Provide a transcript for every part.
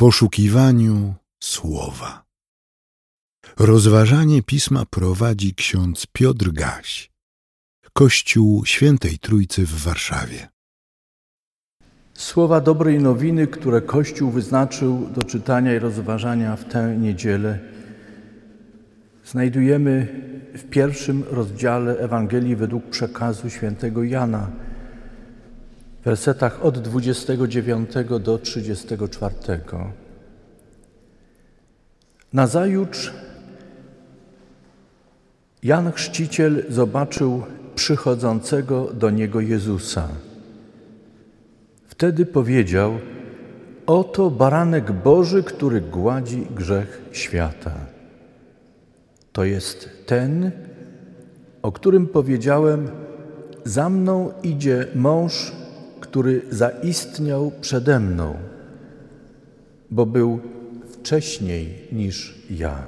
poszukiwaniu słowa. Rozważanie pisma prowadzi ksiądz Piotr Gaś, Kościół Świętej Trójcy w Warszawie. Słowa dobrej nowiny, które Kościół wyznaczył do czytania i rozważania w tę niedzielę, znajdujemy w pierwszym rozdziale Ewangelii według przekazu świętego Jana, wersetach od 29 do 34. Nazajutrz Jan Chrzciciel zobaczył przychodzącego do niego Jezusa. Wtedy powiedział: Oto baranek Boży, który gładzi grzech świata. To jest ten, o którym powiedziałem: Za mną idzie mąż, który zaistniał przede mną, bo był wcześniej niż ja.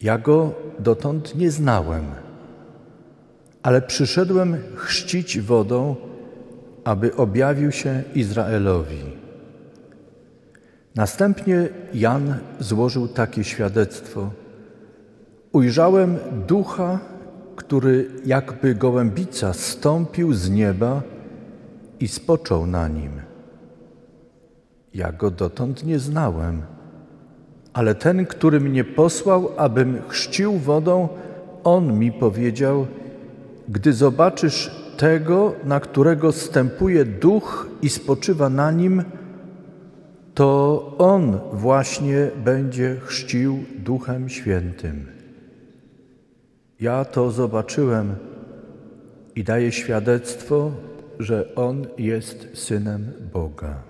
Ja go dotąd nie znałem, ale przyszedłem chrzcić wodą, aby objawił się Izraelowi. Następnie Jan złożył takie świadectwo. Ujrzałem ducha, który jakby gołębica stąpił z nieba i spoczął na nim. Ja go dotąd nie znałem, ale ten, który mnie posłał, abym chrzcił wodą, on mi powiedział: Gdy zobaczysz tego, na którego stępuje duch i spoczywa na nim, to on właśnie będzie chrzcił Duchem Świętym. Ja to zobaczyłem i daję świadectwo, że on jest synem Boga.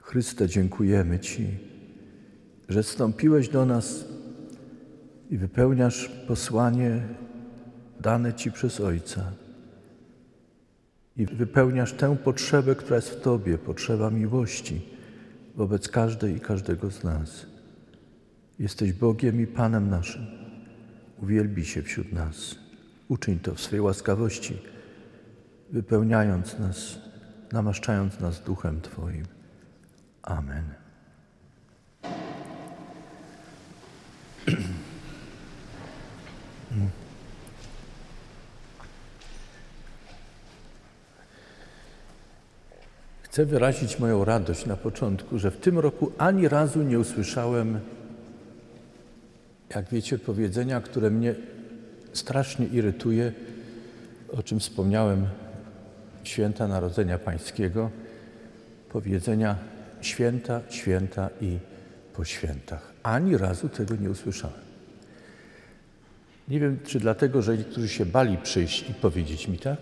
Chryste, dziękujemy Ci, że wstąpiłeś do nas i wypełniasz posłanie dane Ci przez Ojca. I wypełniasz tę potrzebę, która jest w Tobie, potrzeba miłości wobec każdej i każdego z nas. Jesteś Bogiem i Panem naszym. Uwielbi się wśród nas. Uczyń to w swej łaskawości, wypełniając nas, namaszczając nas duchem Twoim. Amen. Chcę wyrazić moją radość na początku, że w tym roku ani razu nie usłyszałem, jak wiecie, powiedzenia, które mnie strasznie irytuje, o czym wspomniałem święta Narodzenia Pańskiego, powiedzenia święta, święta i po świętach. Ani razu tego nie usłyszałem. Nie wiem, czy dlatego, że niektórzy się bali przyjść i powiedzieć mi tak,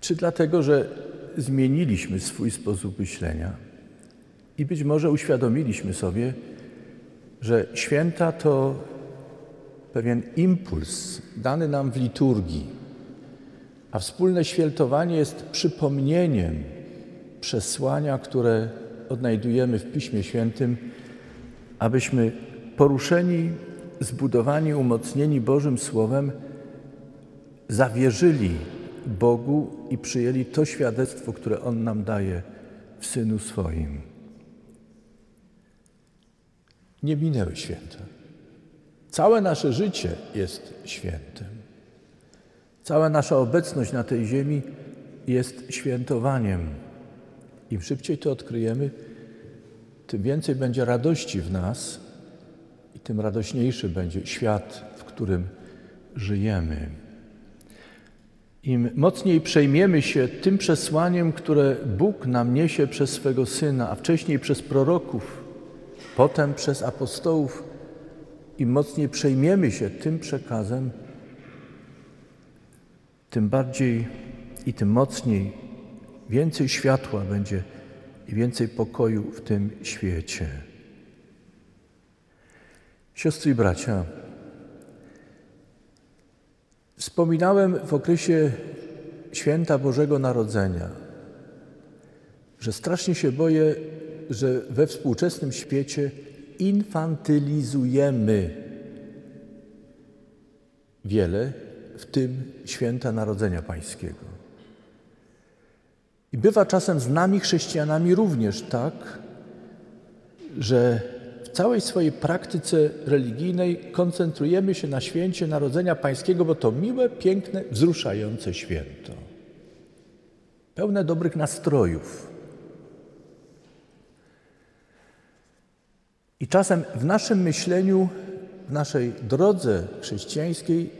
czy dlatego, że zmieniliśmy swój sposób myślenia i być może uświadomiliśmy sobie, że święta to pewien impuls dany nam w liturgii, a wspólne świętowanie jest przypomnieniem przesłania, które odnajdujemy w Piśmie Świętym, abyśmy poruszeni, zbudowani, umocnieni Bożym Słowem, zawierzyli Bogu i przyjęli to świadectwo, które On nam daje w Synu swoim. Nie minęły święta. Całe nasze życie jest świętem. Cała nasza obecność na tej ziemi jest świętowaniem. Im szybciej to odkryjemy, tym więcej będzie radości w nas i tym radośniejszy będzie świat, w którym żyjemy. Im mocniej przejmiemy się tym przesłaniem, które Bóg nam niesie przez swego Syna, a wcześniej przez proroków, potem przez apostołów, im mocniej przejmiemy się tym przekazem, tym bardziej i tym mocniej więcej światła będzie i więcej pokoju w tym świecie. Siostry i bracia, wspominałem w okresie święta Bożego Narodzenia, że strasznie się boję, że we współczesnym świecie infantylizujemy wiele w tym święta Narodzenia Pańskiego. I bywa czasem z nami, chrześcijanami, również tak, że w całej swojej praktyce religijnej koncentrujemy się na święcie Narodzenia Pańskiego, bo to miłe, piękne, wzruszające święto. Pełne dobrych nastrojów. I czasem w naszym myśleniu, w naszej drodze chrześcijańskiej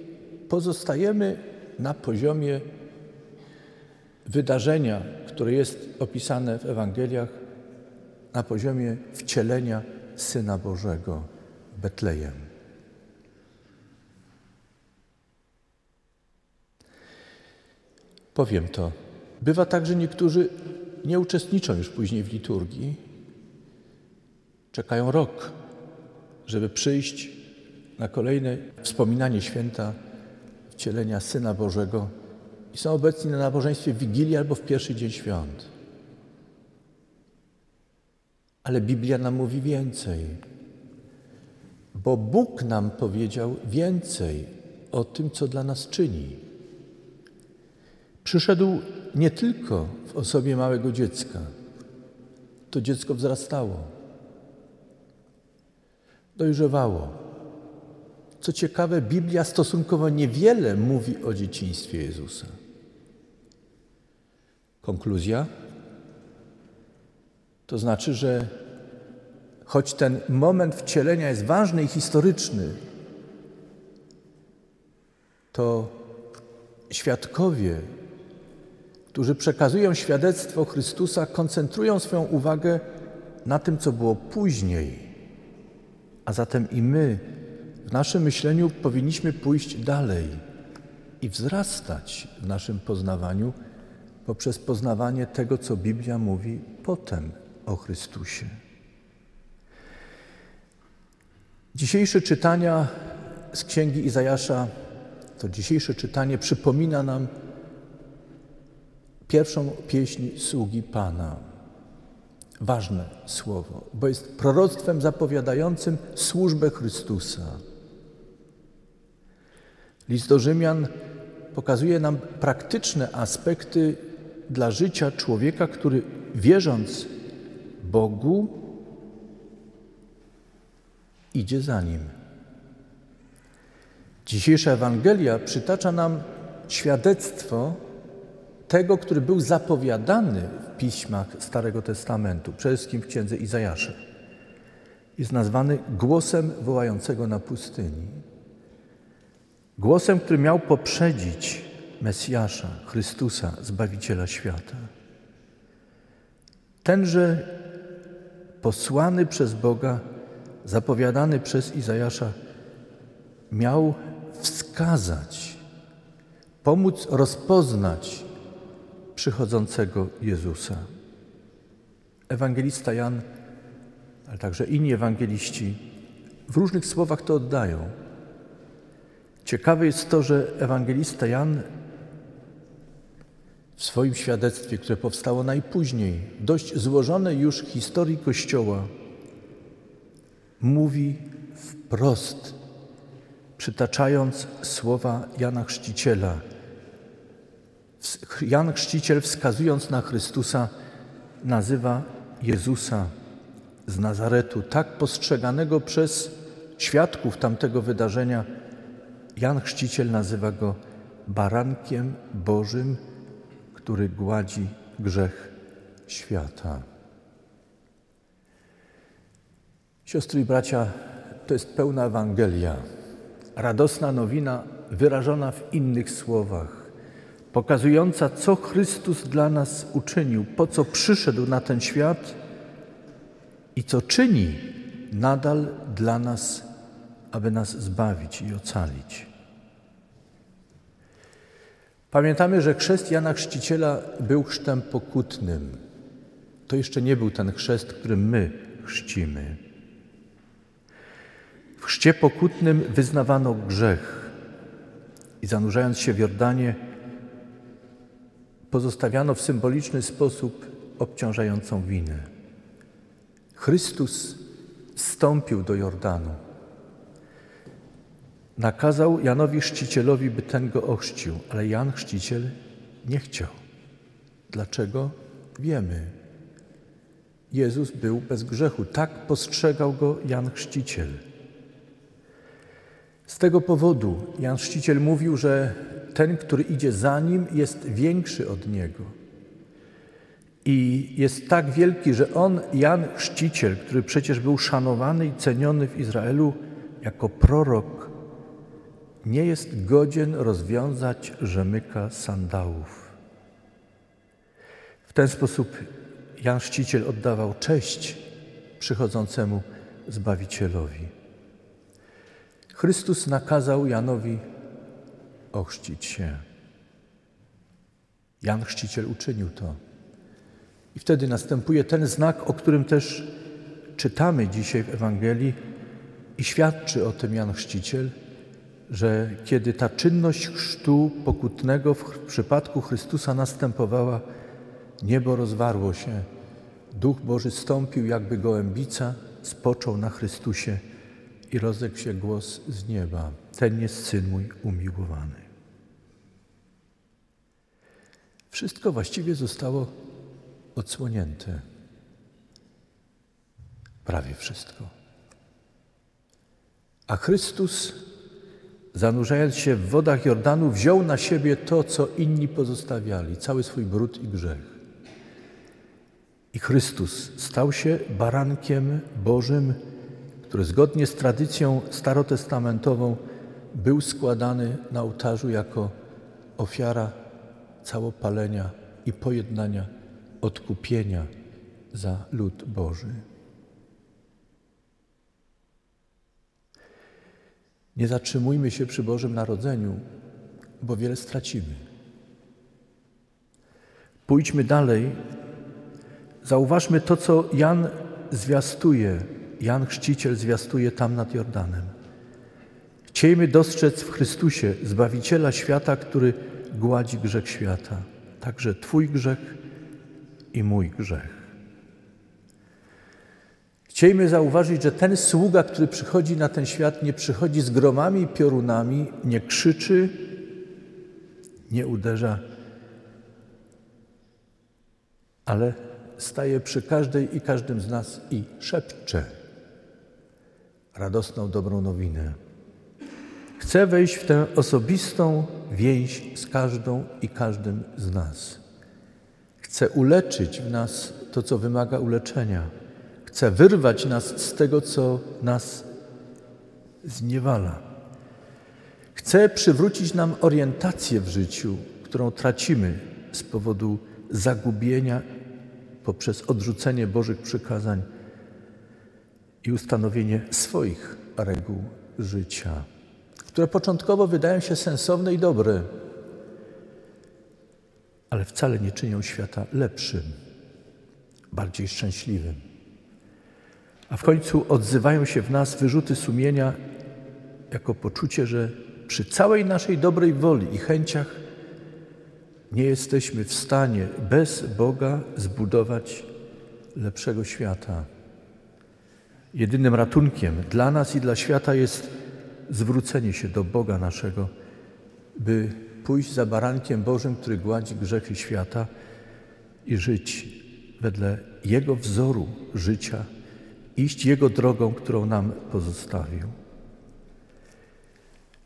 pozostajemy na poziomie wydarzenia, które jest opisane w Ewangeliach, na poziomie wcielenia Syna Bożego w Betlejem. Powiem to. Bywa tak, że niektórzy nie uczestniczą już później w liturgii, czekają rok, żeby przyjść na kolejne wspominanie święta wcielenia Syna Bożego i są obecni na nabożeństwie w Wigilii albo w pierwszy dzień świąt. Ale Biblia nam mówi więcej, bo Bóg nam powiedział więcej o tym, co dla nas czyni. Przyszedł nie tylko w osobie małego dziecka. To dziecko wzrastało, dojrzewało. Co ciekawe, Biblia stosunkowo niewiele mówi o dzieciństwie Jezusa. Konkluzja? To znaczy, że choć ten moment wcielenia jest ważny i historyczny, to świadkowie, którzy przekazują świadectwo Chrystusa, koncentrują swoją uwagę na tym, co było później. A zatem i my w naszym myśleniu powinniśmy pójść dalej i wzrastać w naszym poznawaniu poprzez poznawanie tego, co Biblia mówi potem o Chrystusie. Dzisiejsze czytania z księgi Izajasza, to dzisiejsze czytanie przypomina nam pierwszą pieśń sługi Pana. Ważne słowo, bo jest proroctwem zapowiadającym służbę Chrystusa. List do Rzymian pokazuje nam praktyczne aspekty dla życia człowieka, który wierząc Bogu, idzie za nim. Dzisiejsza Ewangelia przytacza nam świadectwo tego, który był zapowiadany w piśmach Starego Testamentu, przede wszystkim w księdze Izajasza. Jest nazwany głosem wołającego na pustyni. Głosem, który miał poprzedzić Mesjasza, Chrystusa, Zbawiciela świata. Tenże posłany przez Boga, zapowiadany przez Izajasza, miał wskazać, pomóc rozpoznać przychodzącego Jezusa. Ewangelista Jan, ale także inni ewangeliści w różnych słowach to oddają. Ciekawe jest to, że ewangelista Jan w swoim świadectwie, które powstało najpóźniej, dość złożonej już historii Kościoła, mówi wprost, przytaczając słowa Jana Chrzciciela. Jan Chrzciciel, wskazując na Chrystusa, nazywa Jezusa z Nazaretu, tak postrzeganego przez świadków tamtego wydarzenia. Jan Chrzciciel nazywa go barankiem Bożym, który gładzi grzech świata. Siostry i bracia, to jest pełna Ewangelia, radosna nowina wyrażona w innych słowach, pokazująca, co Chrystus dla nas uczynił, po co przyszedł na ten świat i co czyni nadal dla nas, aby nas zbawić i ocalić. Pamiętamy, że chrzest Jana Chrzciciela był chrztem pokutnym. To jeszcze nie był ten chrzest, którym my chrzcimy. W chrzcie pokutnym wyznawano grzech i zanurzając się w Jordanie, pozostawiano w symboliczny sposób obciążającą winę. Chrystus wstąpił do Jordanu. nakazał Janowi Chrzcicielowi, by ten go ochrzcił, ale Jan Chrzciciel nie chciał. Dlaczego? Wiemy. Jezus był bez grzechu. Tak postrzegał go Jan Chrzciciel. Z tego powodu Jan Chrzciciel mówił, że ten, który idzie za nim, jest większy od niego. I jest tak wielki, że on, Jan Chrzciciel, który przecież był szanowany i ceniony w Izraelu jako prorok, nie jest godzien rozwiązać rzemyka sandałów. W ten sposób Jan Chrzciciel oddawał cześć przychodzącemu Zbawicielowi. Chrystus nakazał Janowi ochrzcić się. Jan Chrzciciel uczynił to. I wtedy następuje ten znak, o którym też czytamy dzisiaj w Ewangelii i świadczy o tym Jan Chrzciciel, że kiedy ta czynność chrztu pokutnego w przypadku Chrystusa następowała, niebo rozwarło się, Duch Boży stąpił jakby gołębica, spoczął na Chrystusie i rozległ się głos z nieba. Ten jest Syn mój umiłowany. Wszystko właściwie zostało odsłonięte. Prawie wszystko. A Chrystus, zanurzając się w wodach Jordanu, wziął na siebie to, co inni pozostawiali, cały swój brud i grzech. I Chrystus stał się barankiem Bożym, który zgodnie z tradycją starotestamentową był składany na ołtarzu jako ofiara całopalenia i pojednania, odkupienia za lud Boży. Nie zatrzymujmy się przy Bożym Narodzeniu, bo wiele stracimy. Pójdźmy dalej. Zauważmy to, co Jan zwiastuje, Jan Chrzciciel zwiastuje tam nad Jordanem. Chciejmy dostrzec w Chrystusie Zbawiciela świata, który gładzi grzech świata, także Twój grzech i mój grzech. Chciejmy zauważyć, że ten sługa, który przychodzi na ten świat, nie przychodzi z gromami i piorunami, nie krzyczy, nie uderza, ale staje przy każdej i każdym z nas i szepcze radosną, dobrą nowinę. Chcę wejść w tę osobistą więź z każdą i każdym z nas. Chcę uleczyć w nas to, co wymaga uleczenia. Chcę wyrwać nas z tego, co nas zniewala. Chcę przywrócić nam orientację w życiu, którą tracimy z powodu zagubienia poprzez odrzucenie Bożych przykazań i ustanowienie swoich reguł życia które początkowo wydają się sensowne i dobre, ale wcale nie czynią świata lepszym, bardziej szczęśliwym. A w końcu odzywają się w nas wyrzuty sumienia jako poczucie, że przy całej naszej dobrej woli i chęciach nie jesteśmy w stanie bez Boga zbudować lepszego świata. Jedynym ratunkiem dla nas i dla świata jest zwrócenie się do Boga naszego, by pójść za barankiem Bożym, który gładzi grzechy świata i żyć wedle Jego wzoru życia, iść Jego drogą, którą nam pozostawił.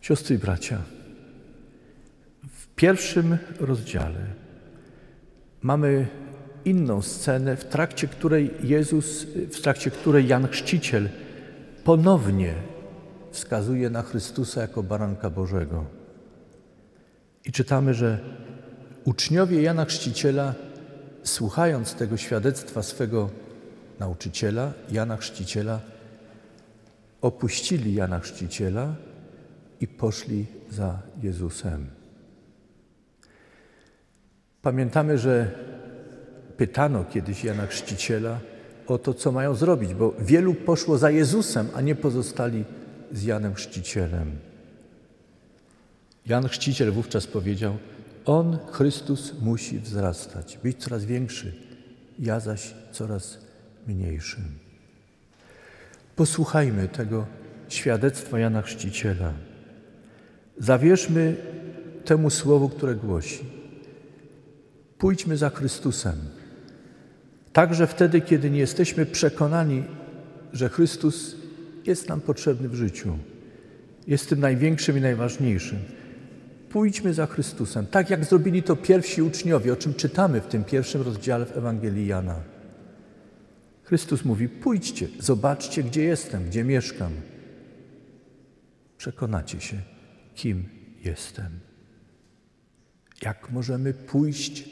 Siostry i bracia, w pierwszym rozdziale mamy inną scenę, w trakcie której Jezus, w trakcie której Jan Chrzciciel ponownie wskazuje na Chrystusa jako baranka Bożego. I czytamy, że uczniowie Jana Chrzciciela, słuchając tego świadectwa swego nauczyciela, Jana Chrzciciela, opuścili Jana Chrzciciela i poszli za Jezusem. Pamiętamy, że pytano kiedyś Jana Chrzciciela o to, co mają zrobić, bo wielu poszło za Jezusem, a nie pozostali z Janem Chrzcicielem. Jan Chrzciciel wówczas powiedział: On, Chrystus, musi wzrastać, być coraz większy, ja zaś coraz mniejszym. Posłuchajmy tego świadectwa Jana Chrzciciela. Zawierzmy temu słowu, które głosi. Pójdźmy za Chrystusem. Także wtedy, kiedy nie jesteśmy przekonani, że Chrystus jest nam potrzebny w życiu, jest tym największym i najważniejszym. Pójdźmy za Chrystusem, tak jak zrobili to pierwsi uczniowie, o czym czytamy w tym pierwszym rozdziale w Ewangelii Jana. Chrystus mówi: Pójdźcie, zobaczcie, gdzie jestem, gdzie mieszkam. Przekonacie się, kim jestem. Jak możemy pójść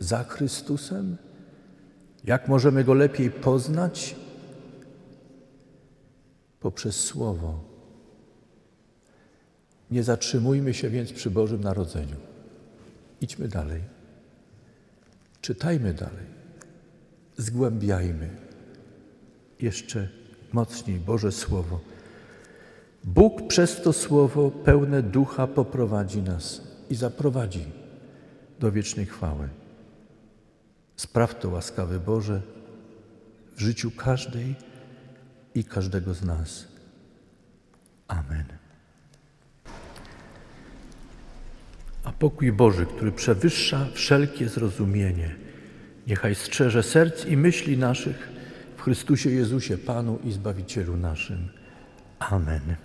za Chrystusem? Jak możemy Go lepiej poznać? Poprzez Słowo. Nie zatrzymujmy się więc przy Bożym Narodzeniu. Idźmy dalej. Czytajmy dalej. Zgłębiajmy jeszcze mocniej Boże Słowo. Bóg przez to Słowo pełne ducha poprowadzi nas i zaprowadzi do wiecznej chwały. Spraw to łaskawy Boże w życiu każdej i każdego z nas. Amen. A pokój Boży, który przewyższa wszelkie zrozumienie, niechaj strzeże serc i myśli naszych w Chrystusie Jezusie, Panu i Zbawicielu naszym. Amen.